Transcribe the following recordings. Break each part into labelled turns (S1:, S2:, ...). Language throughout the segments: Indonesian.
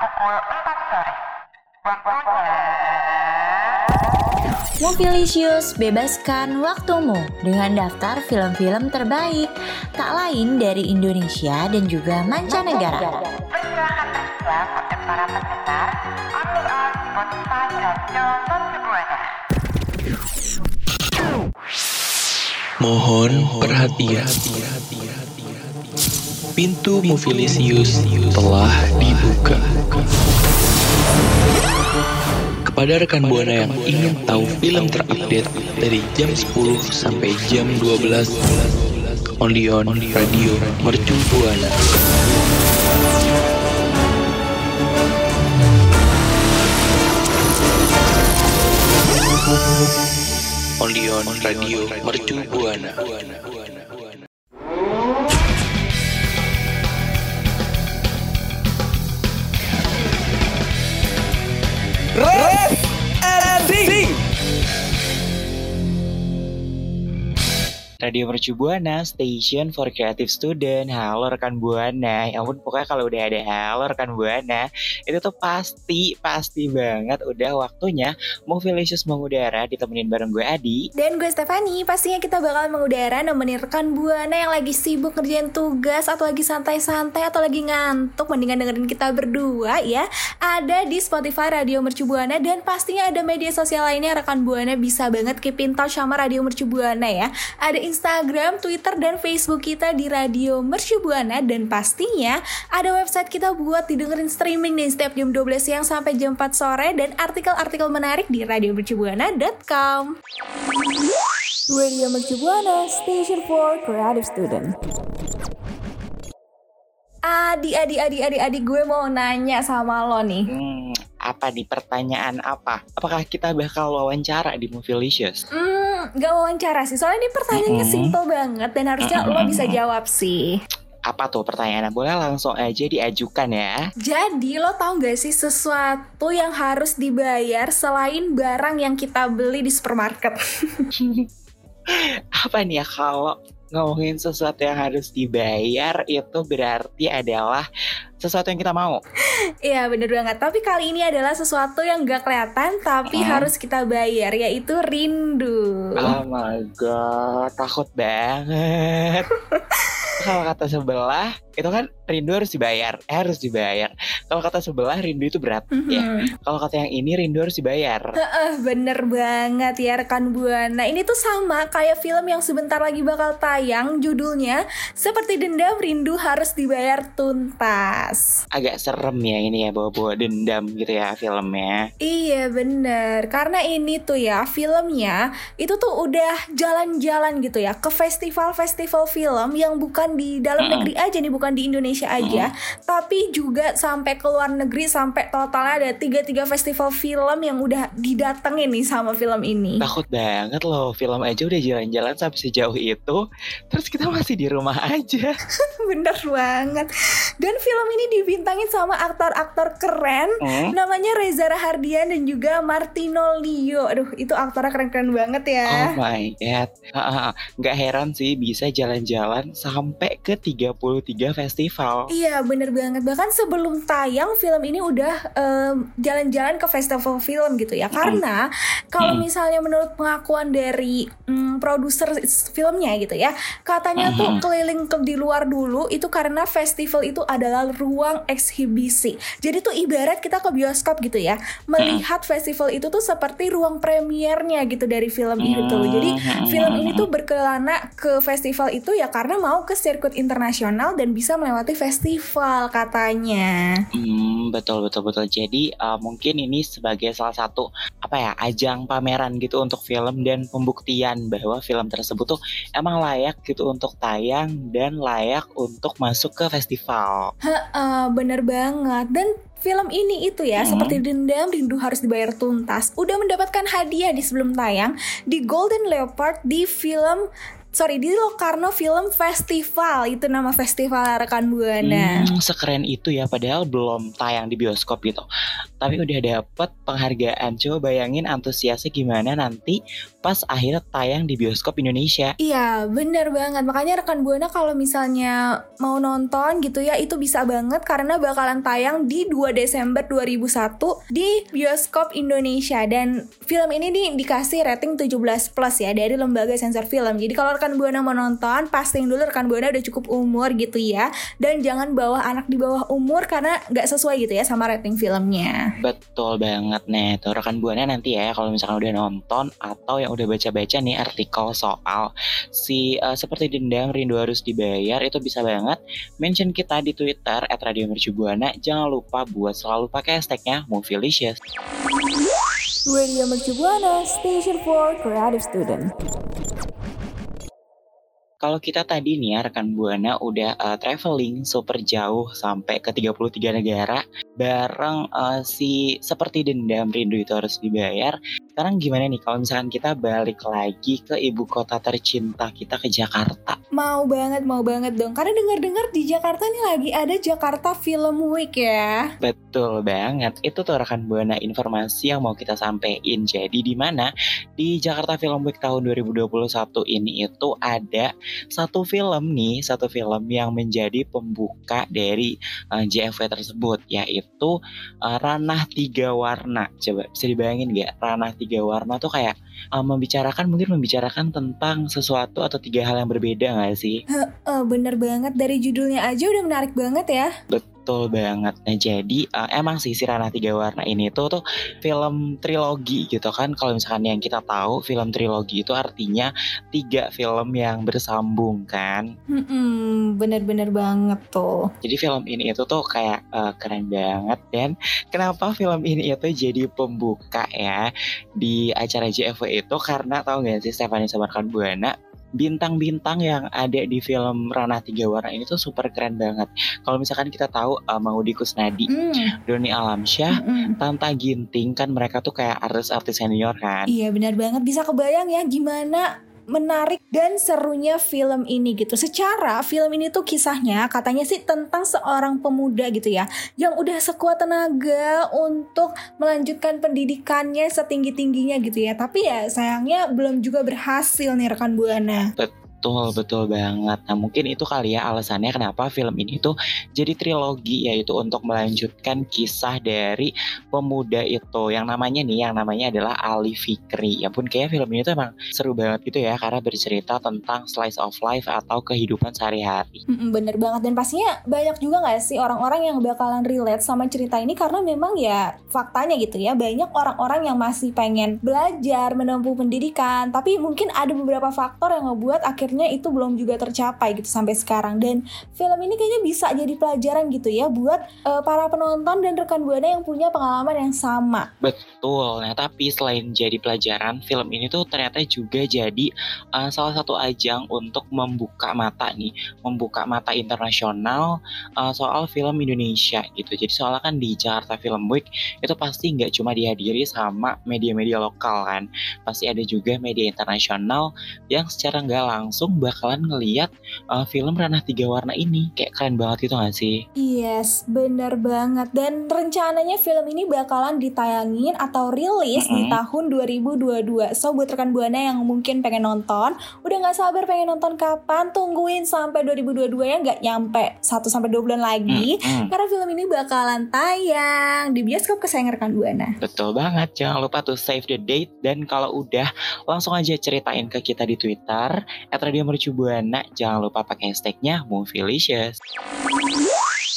S1: pukul 4 sore. Waktunya...
S2: Movilisius, bebaskan waktumu dengan daftar film-film terbaik, tak lain dari Indonesia dan juga mancanegara.
S3: Mohon perhatian. Pintu Movilisius telah dibuka. Kepada rekan Buana yang ingin tahu film terupdate dari jam 10 sampai jam 12 only on Radio Mercu Buana. Only on Radio Mercu Buana. Radio Mercu Buana, Station for Creative Student. Halo rekan Buana. Ya ampun, pokoknya kalau udah ada halo rekan Buana, itu tuh pasti, pasti banget udah waktunya Movilicious mengudara ditemenin bareng gue Adi.
S4: Dan gue Stefani, pastinya kita bakal mengudara nemenin rekan Buana yang lagi sibuk ngerjain tugas atau lagi santai-santai atau lagi ngantuk mendingan dengerin kita berdua ya. Ada di Spotify Radio Mercu Buana dan pastinya ada media sosial lainnya rekan Buana bisa banget keep in touch sama Radio Mercu Buana ya. Ada Instagram, Twitter, dan Facebook kita di Radio Mercu Buana dan pastinya ada website kita buat didengerin streaming nih setiap jam 12 siang sampai jam 4 sore dan artikel-artikel menarik di radiomercubuana.com. Radio Mercu Buana, Station for Creative Student. Adi, adi, adi, adi, adi, gue mau nanya sama lo nih.
S3: Hmm, apa nih pertanyaan apa? Apakah kita bakal wawancara di Movilicious?
S4: Hmm, gak wawancara sih, soalnya ini pertanyaannya
S3: Mm-mm.
S4: simple banget dan harusnya lo bisa jawab sih.
S3: Apa tuh pertanyaannya? Boleh langsung aja diajukan ya.
S4: Jadi lo tau gak sih sesuatu yang harus dibayar selain barang yang kita beli di supermarket?
S3: Apa nih ya kalau ngomongin sesuatu yang harus dibayar itu berarti adalah sesuatu yang kita mau.
S4: Iya bener banget, tapi kali ini adalah sesuatu yang gak kelihatan tapi
S3: Mm.
S4: harus kita bayar yaitu rindu.
S3: Oh my god, takut banget. Kalau kata sebelah itu kan rindu harus dibayar, eh, harus dibayar. Kalau kata sebelah rindu itu berat ya.
S4: Mhm.
S3: Kalau kata yang ini rindu harus dibayar.
S4: Eh, bener banget ya rekan Buana Ini tuh sama kayak film yang sebentar lagi bakal tayang Judulnya Seperti Dendam Rindu Harus Dibayar Tuntas
S3: Agak serem ya ini ya bawa-bawa dendam gitu ya filmnya.
S4: Iya bener Karena ini tuh ya filmnya Itu tuh udah jalan-jalan gitu ya Ke festival-festival film Yang bukan di dalam negeri aja nih Bukan di Indonesia aja. Tapi juga sampai ke luar negeri Sampai totalnya ada 3-3 festival film Yang udah didatengin nih sama film ini.
S3: Takut banget loh, film aja udah jalan-jalan sampai sejauh itu, terus kita masih di rumah aja.
S4: Bener banget. Dan film ini dibintangin sama aktor-aktor keren
S3: Hmm?
S4: Namanya Reza Rahardian dan juga Martino Lio Aduh itu aktornya keren-keren banget ya.
S3: Oh my god, nggak heran sih bisa jalan-jalan sampai ke 33 festival.
S4: Iya bener banget. Bahkan sebelum tayang film ini udah jalan-jalan ke festival film gitu ya. Karena kalau
S3: Mm.
S4: misalnya menurut pengakuan dari mm, produser filmnya gitu ya Katanya tuh
S3: Mhm.
S4: keliling ke di luar dulu Itu karena festival itu adalah ruang eksibisi. Jadi tuh ibarat kita ke bioskop gitu ya Melihat festival itu tuh seperti ruang premiernya gitu dari film itu Jadi film ini tuh berkelana ke festival itu ya karena mau ke sirkuit internasional dan bisa melewati festival katanya.
S3: Hmm, betul betul betul. Jadi uh, mungkin ini sebagai salah satu apa ya ajang pameran gitu untuk film dan pembuktian bahwa film tersebut tuh emang layak gitu untuk tayang dan layak untuk masuk ke festival.
S4: Heeh, bener banget. Dan film ini itu ya
S3: Hmm.
S4: seperti dendam rindu harus dibayar tuntas. Udah mendapatkan hadiah di sebelum tayang di Golden Leopard di film sorry di Locarno Film Festival itu nama festival rekan buana.
S3: Hmm, sekeren itu ya padahal belum tayang di bioskop gitu. Tapi udah dapet penghargaan. Coba bayangin antusiasnya gimana nanti pas akhirnya tayang di bioskop Indonesia.
S4: Iya, bener banget. Makanya rekan Buana kalau misalnya mau nonton gitu ya, itu bisa banget karena bakalan tayang di 2 Desember 2001 di bioskop Indonesia. Dan film ini nih dikasih rating 17 plus ya dari lembaga sensor film. Jadi kalau rekan Buana mau nonton, pastiin dulu rekan Buana udah cukup umur gitu ya. Dan jangan bawa anak di bawah umur karena nggak sesuai gitu ya sama rating filmnya.
S3: Betul banget nih. Tuh rekan Buana nanti ya kalau misalkan udah nonton atau yang udah baca-baca nih artikel soal si uh, seperti dendam rindu harus dibayar itu bisa banget mention kita di Twitter at Radio Mercubuana. Jangan lupa buat selalu pakai hashtagnya Movielicious.
S4: Radio Mercubuana, Station for Creative Student.
S3: Kalau kita tadi nih ya rekan Buana udah uh, traveling super jauh sampai ke 33 negara bareng uh, si seperti dendam rindu itu harus dibayar. Sekarang gimana nih kalau misalkan kita balik lagi ke ibu kota tercinta kita ke Jakarta?
S4: Mau banget, mau banget dong. Karena dengar-dengar di Jakarta nih lagi ada Jakarta Film Week ya.
S3: Betul banget. Itu tuh rekan Buana informasi yang mau kita sampaikan. Jadi di mana di Jakarta Film Week tahun 2021 ini itu ada satu film nih, satu film yang menjadi pembuka dari uh, JFW tersebut, yaitu uh, Ranah Tiga Warna. Coba bisa dibayangin nggak? Ranah Tiga Warna tuh kayak uh, membicarakan mungkin membicarakan tentang sesuatu atau tiga hal yang berbeda nggak sih?
S4: Uh, bener banget dari judulnya aja udah menarik banget ya.
S3: Betul Betul banget. Nah jadi uh, emang sih si Ranah Tiga Warna ini tuh tuh film trilogi gitu kan. Kalau misalkan yang kita tahu film trilogi itu artinya tiga film yang bersambung kan.
S4: Hmm, bener-bener banget tuh.
S3: Jadi film ini itu tuh kayak uh, keren banget dan kenapa film ini itu jadi pembuka ya di acara JFW itu karena tahu gak sih Stephanie Samarkan Buana bintang-bintang yang ada di film Ranah Tiga Warna ini tuh super keren banget. Kalau misalkan kita tahu uh, Maudi Kusnadi, mm. Doni Alamsyah, mm -mm. Tanta Ginting kan mereka tuh kayak artis-artis senior kan.
S4: Iya benar banget bisa kebayang ya gimana menarik dan serunya film ini gitu. Secara film ini tuh kisahnya katanya sih tentang seorang pemuda gitu ya yang udah sekuat tenaga untuk melanjutkan pendidikannya setinggi-tingginya gitu ya. Tapi ya sayangnya belum juga berhasil nih rekan Buana.
S3: Betul Betul, banget. Nah, mungkin itu kali ya alasannya kenapa film ini tuh jadi trilogi yaitu untuk melanjutkan kisah dari pemuda itu yang namanya nih yang namanya adalah Ali Fikri. Ya pun kayak film ini tuh emang seru banget gitu ya karena bercerita tentang slice of life atau kehidupan sehari-hari.
S4: Bener banget dan pastinya banyak juga gak sih orang-orang yang bakalan relate sama cerita ini karena memang ya faktanya gitu ya banyak orang-orang yang masih pengen belajar menempuh pendidikan tapi mungkin ada beberapa faktor yang ngebuat akhirnya akhirnya itu belum juga tercapai gitu sampai sekarang dan film ini kayaknya bisa jadi pelajaran gitu ya buat uh, para penonton dan rekan buana yang punya pengalaman yang sama.
S3: Betul. Nah, tapi selain jadi pelajaran, film ini tuh ternyata juga jadi uh, salah satu ajang untuk membuka mata nih, membuka mata internasional uh, soal film Indonesia gitu. Jadi soalnya kan di Jakarta Film Week itu pasti nggak cuma dihadiri sama media-media lokal kan, pasti ada juga media internasional yang secara nggak langsung langsung bakalan ngeliat uh, film Ranah Tiga Warna ini. Kayak keren banget itu gak sih?
S4: Yes, bener banget. Dan rencananya film ini bakalan ditayangin atau rilis mm -hmm. di tahun 2022. So buat rekan Buana yang mungkin pengen nonton, udah gak sabar pengen nonton kapan, tungguin sampai 2022 ya nggak nyampe 1 sampai 2 bulan lagi. Mm -hmm. Karena film ini bakalan tayang di bioskop kesayangan rekan Buana.
S3: Betul banget. Jangan lupa tuh save the date dan kalau udah langsung aja ceritain ke kita di Twitter Radio Mercu Buana. Jangan lupa pakai hashtagnya Movielicious.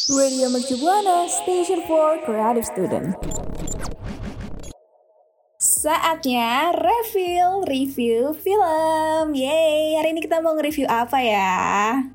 S4: Radio Mercu Buana, Station for Creative Student. Saatnya review, review film. Yeay, hari ini kita mau nge-review apa ya?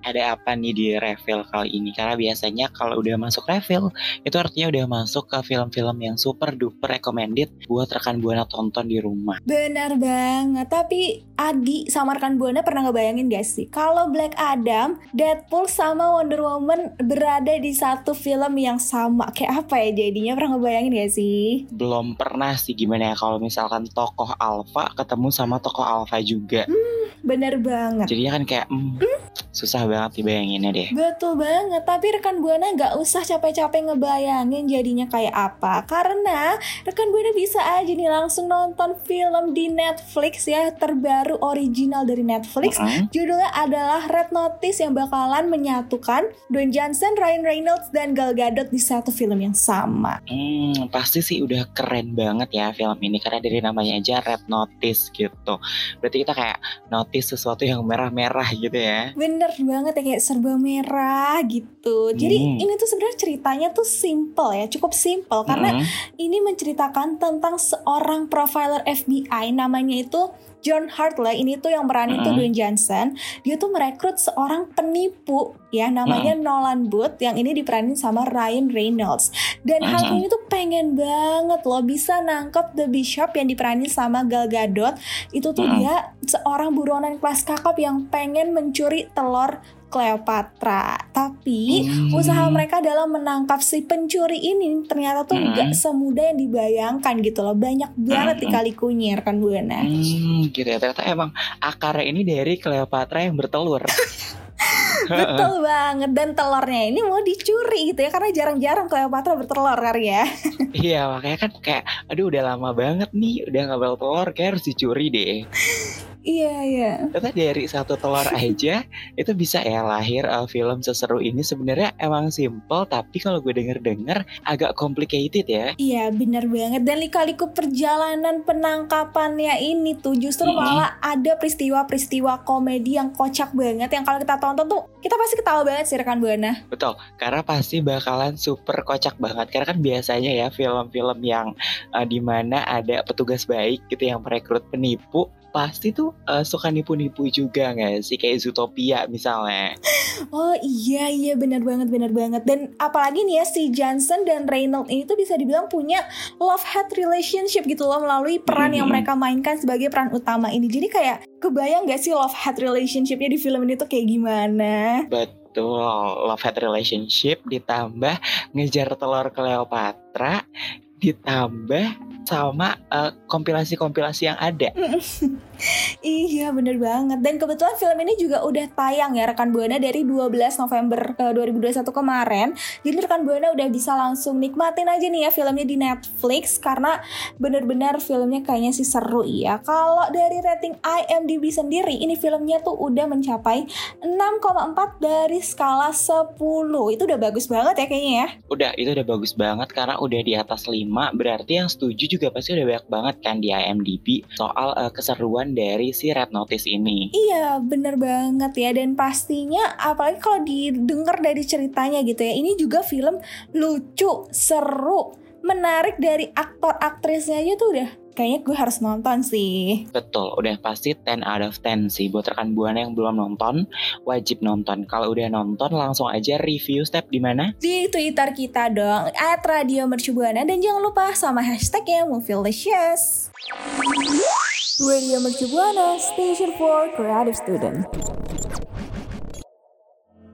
S3: Ada apa nih di review kali ini? Karena biasanya kalau udah masuk review, itu artinya udah masuk ke film-film yang super duper recommended buat rekan Buana tonton di rumah.
S4: Benar banget, tapi Adi sama rekan Buana pernah ngebayangin gak sih? Kalau Black Adam, Deadpool sama Wonder Woman berada di satu film yang sama. Kayak apa ya jadinya? Pernah ngebayangin gak sih?
S3: Belum pernah sih gimana ya kalau misalnya misalkan tokoh alpha ketemu sama tokoh alpha juga.
S4: Bener banget.
S3: Jadinya kan kayak hmm, susah banget dibayanginnya deh.
S4: Betul banget, tapi rekan Buana nggak usah capek-capek ngebayangin jadinya kayak apa. Karena rekan Buana bisa aja nih langsung nonton film di Netflix ya, terbaru original dari Netflix.
S3: Mm-mm.
S4: Judulnya adalah Red Notice yang bakalan menyatukan Dwayne Johnson, Ryan Reynolds, dan Gal Gadot di satu film yang sama.
S3: Hmm, pasti sih udah keren banget ya film ini karena dari namanya aja Red Notice gitu. Berarti kita kayak notice sesuatu yang merah-merah gitu ya.
S4: Bener banget ya kayak serba merah gitu. Jadi
S3: Hmm.
S4: ini tuh sebenarnya ceritanya tuh simple ya, cukup simple karena
S3: Mm-mm.
S4: ini menceritakan tentang seorang profiler FBI namanya itu John Hartley. Ini tuh yang meranin tuh. Dwayne Johnson. Dia tuh merekrut seorang penipu ya namanya Nolan Booth yang ini diperanin sama Ryan Reynolds. Dan. Hartley ini tuh pengen banget loh bisa nangkep The Bishop yang diperanin sama Gal Gadot. Itu tuh dia seorang buronan kelas kakap yang pengen mencuri telur Cleopatra. Tapi
S3: Hmm.
S4: usaha mereka dalam menangkap si pencuri ini ternyata tuh
S3: Hmm.
S4: nggak semudah yang dibayangkan gitu loh. Banyak banget
S3: Hmm.
S4: dikali-kunyir kan Buana.
S3: Hmm, gitu ya. Ternyata emang akarnya ini dari Cleopatra yang bertelur.
S4: Betul banget dan telurnya ini mau dicuri gitu ya karena jarang-jarang Cleopatra bertelur kan ya.
S3: Iya, makanya kan kayak, aduh udah lama banget nih, udah nggak telur, kayak harus dicuri deh.
S4: Iya iya.
S3: Ternyata dari satu telur aja itu bisa ya lahir uh, film seseru ini. Sebenarnya emang simple, tapi kalau gue denger-denger agak complicated ya.
S4: Iya benar banget dan lika-liku perjalanan penangkapannya ini tuh justru
S3: Mm-mm.
S4: malah ada peristiwa-peristiwa komedi yang kocak banget yang kalau kita tonton tuh kita pasti ketawa banget sih rekan Buana.
S3: Betul, karena pasti bakalan super kocak banget. Karena kan biasanya ya film-film yang uh, di mana ada petugas baik gitu yang merekrut penipu, pasti tuh uh, suka nipu-nipu juga nggak sih? Kayak Zootopia misalnya.
S4: Oh iya iya benar banget benar banget dan apalagi nih ya si Johnson dan Reynolds ini tuh bisa dibilang punya love hate relationship gitu loh melalui peran yang
S3: Mhm.
S4: mereka mainkan sebagai peran utama ini. Jadi kayak kebayang gak sih love hate relationshipnya di film ini tuh kayak gimana?
S3: Betul, love hate relationship ditambah ngejar telur Cleopatra ditambah sama uh, kompilasi-kompilasi yang ada.
S4: Iya bener banget. Dan kebetulan film ini juga udah tayang ya rekan Buana dari 12 November eh, 2021 kemarin. Jadi rekan Buana udah bisa langsung nikmatin aja nih ya filmnya di Netflix Karena bener-bener filmnya kayaknya sih seru ya. Kalau dari rating IMDb sendiri ini filmnya tuh udah mencapai 6,4 dari skala 10 Itu udah bagus banget ya kayaknya ya?
S3: Udah, itu udah bagus banget karena udah di atas 5. Berarti yang setuju juga pasti udah banyak banget kan di IMDb soal uh, keseruan dari si Red Notice ini.
S4: Iya bener banget ya dan pastinya apalagi kalau didengar dari ceritanya gitu ya ini juga film lucu, seru, menarik dari aktor aktrisnya aja tuh udah kayaknya gue harus nonton sih.
S3: Betul, udah pasti 10 out of 10 sih. Buat rekan Buana yang belum nonton, wajib nonton. Kalau udah nonton, langsung aja review step di mana?
S4: Di Twitter kita dong, at Radio Mercubuana dan jangan lupa sama hashtagnya Movielicious. Radio Mercubuana, Station for Creative Student.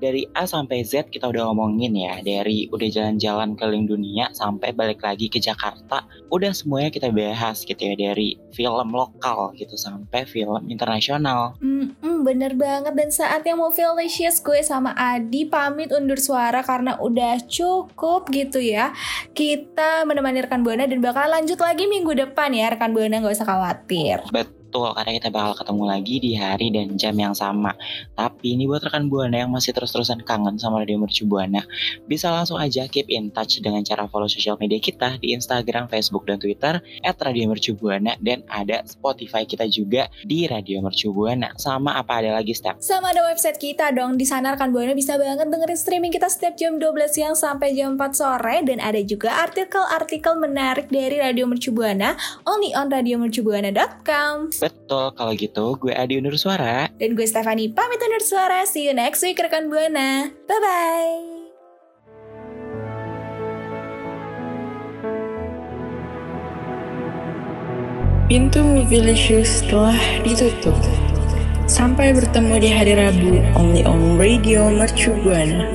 S3: Dari A sampai Z kita udah ngomongin ya. Dari udah jalan-jalan keliling dunia sampai balik lagi ke Jakarta. Udah semuanya kita bahas gitu ya. Dari film lokal gitu sampai film internasional.
S4: Hmm, hmm, bener banget dan saatnya mau Felicious gue sama Adi pamit undur suara karena udah cukup gitu ya kita menemani rekan Buana dan bakal lanjut lagi minggu depan ya rekan Buana nggak usah khawatir
S3: Betul, karena kita bakal ketemu lagi di hari dan jam yang sama. Tapi ini buat rekan Buana yang masih terus-terusan kangen sama Radio Mercu Buana, bisa langsung aja keep in touch dengan cara follow sosial media kita di Instagram, Facebook, dan Twitter at Radio Mercu Buana dan ada Spotify kita juga di Radio Mercu Buana. Sama apa ada lagi step?
S4: sama ada website kita dong di sana rekan Buana bisa banget dengerin streaming kita setiap jam 12 siang sampai jam 4 sore dan ada juga artikel-artikel menarik dari Radio Mercu Buana only on radiomercubuana.com
S3: Betul, kalau gitu gue Adi undur suara.
S4: dan gue Stefani pamit undur suara see you next week rekan Buana bye bye
S5: Pintu Movilicious telah ditutup. Sampai bertemu di hari Rabu, only on Radio Mercu Buana.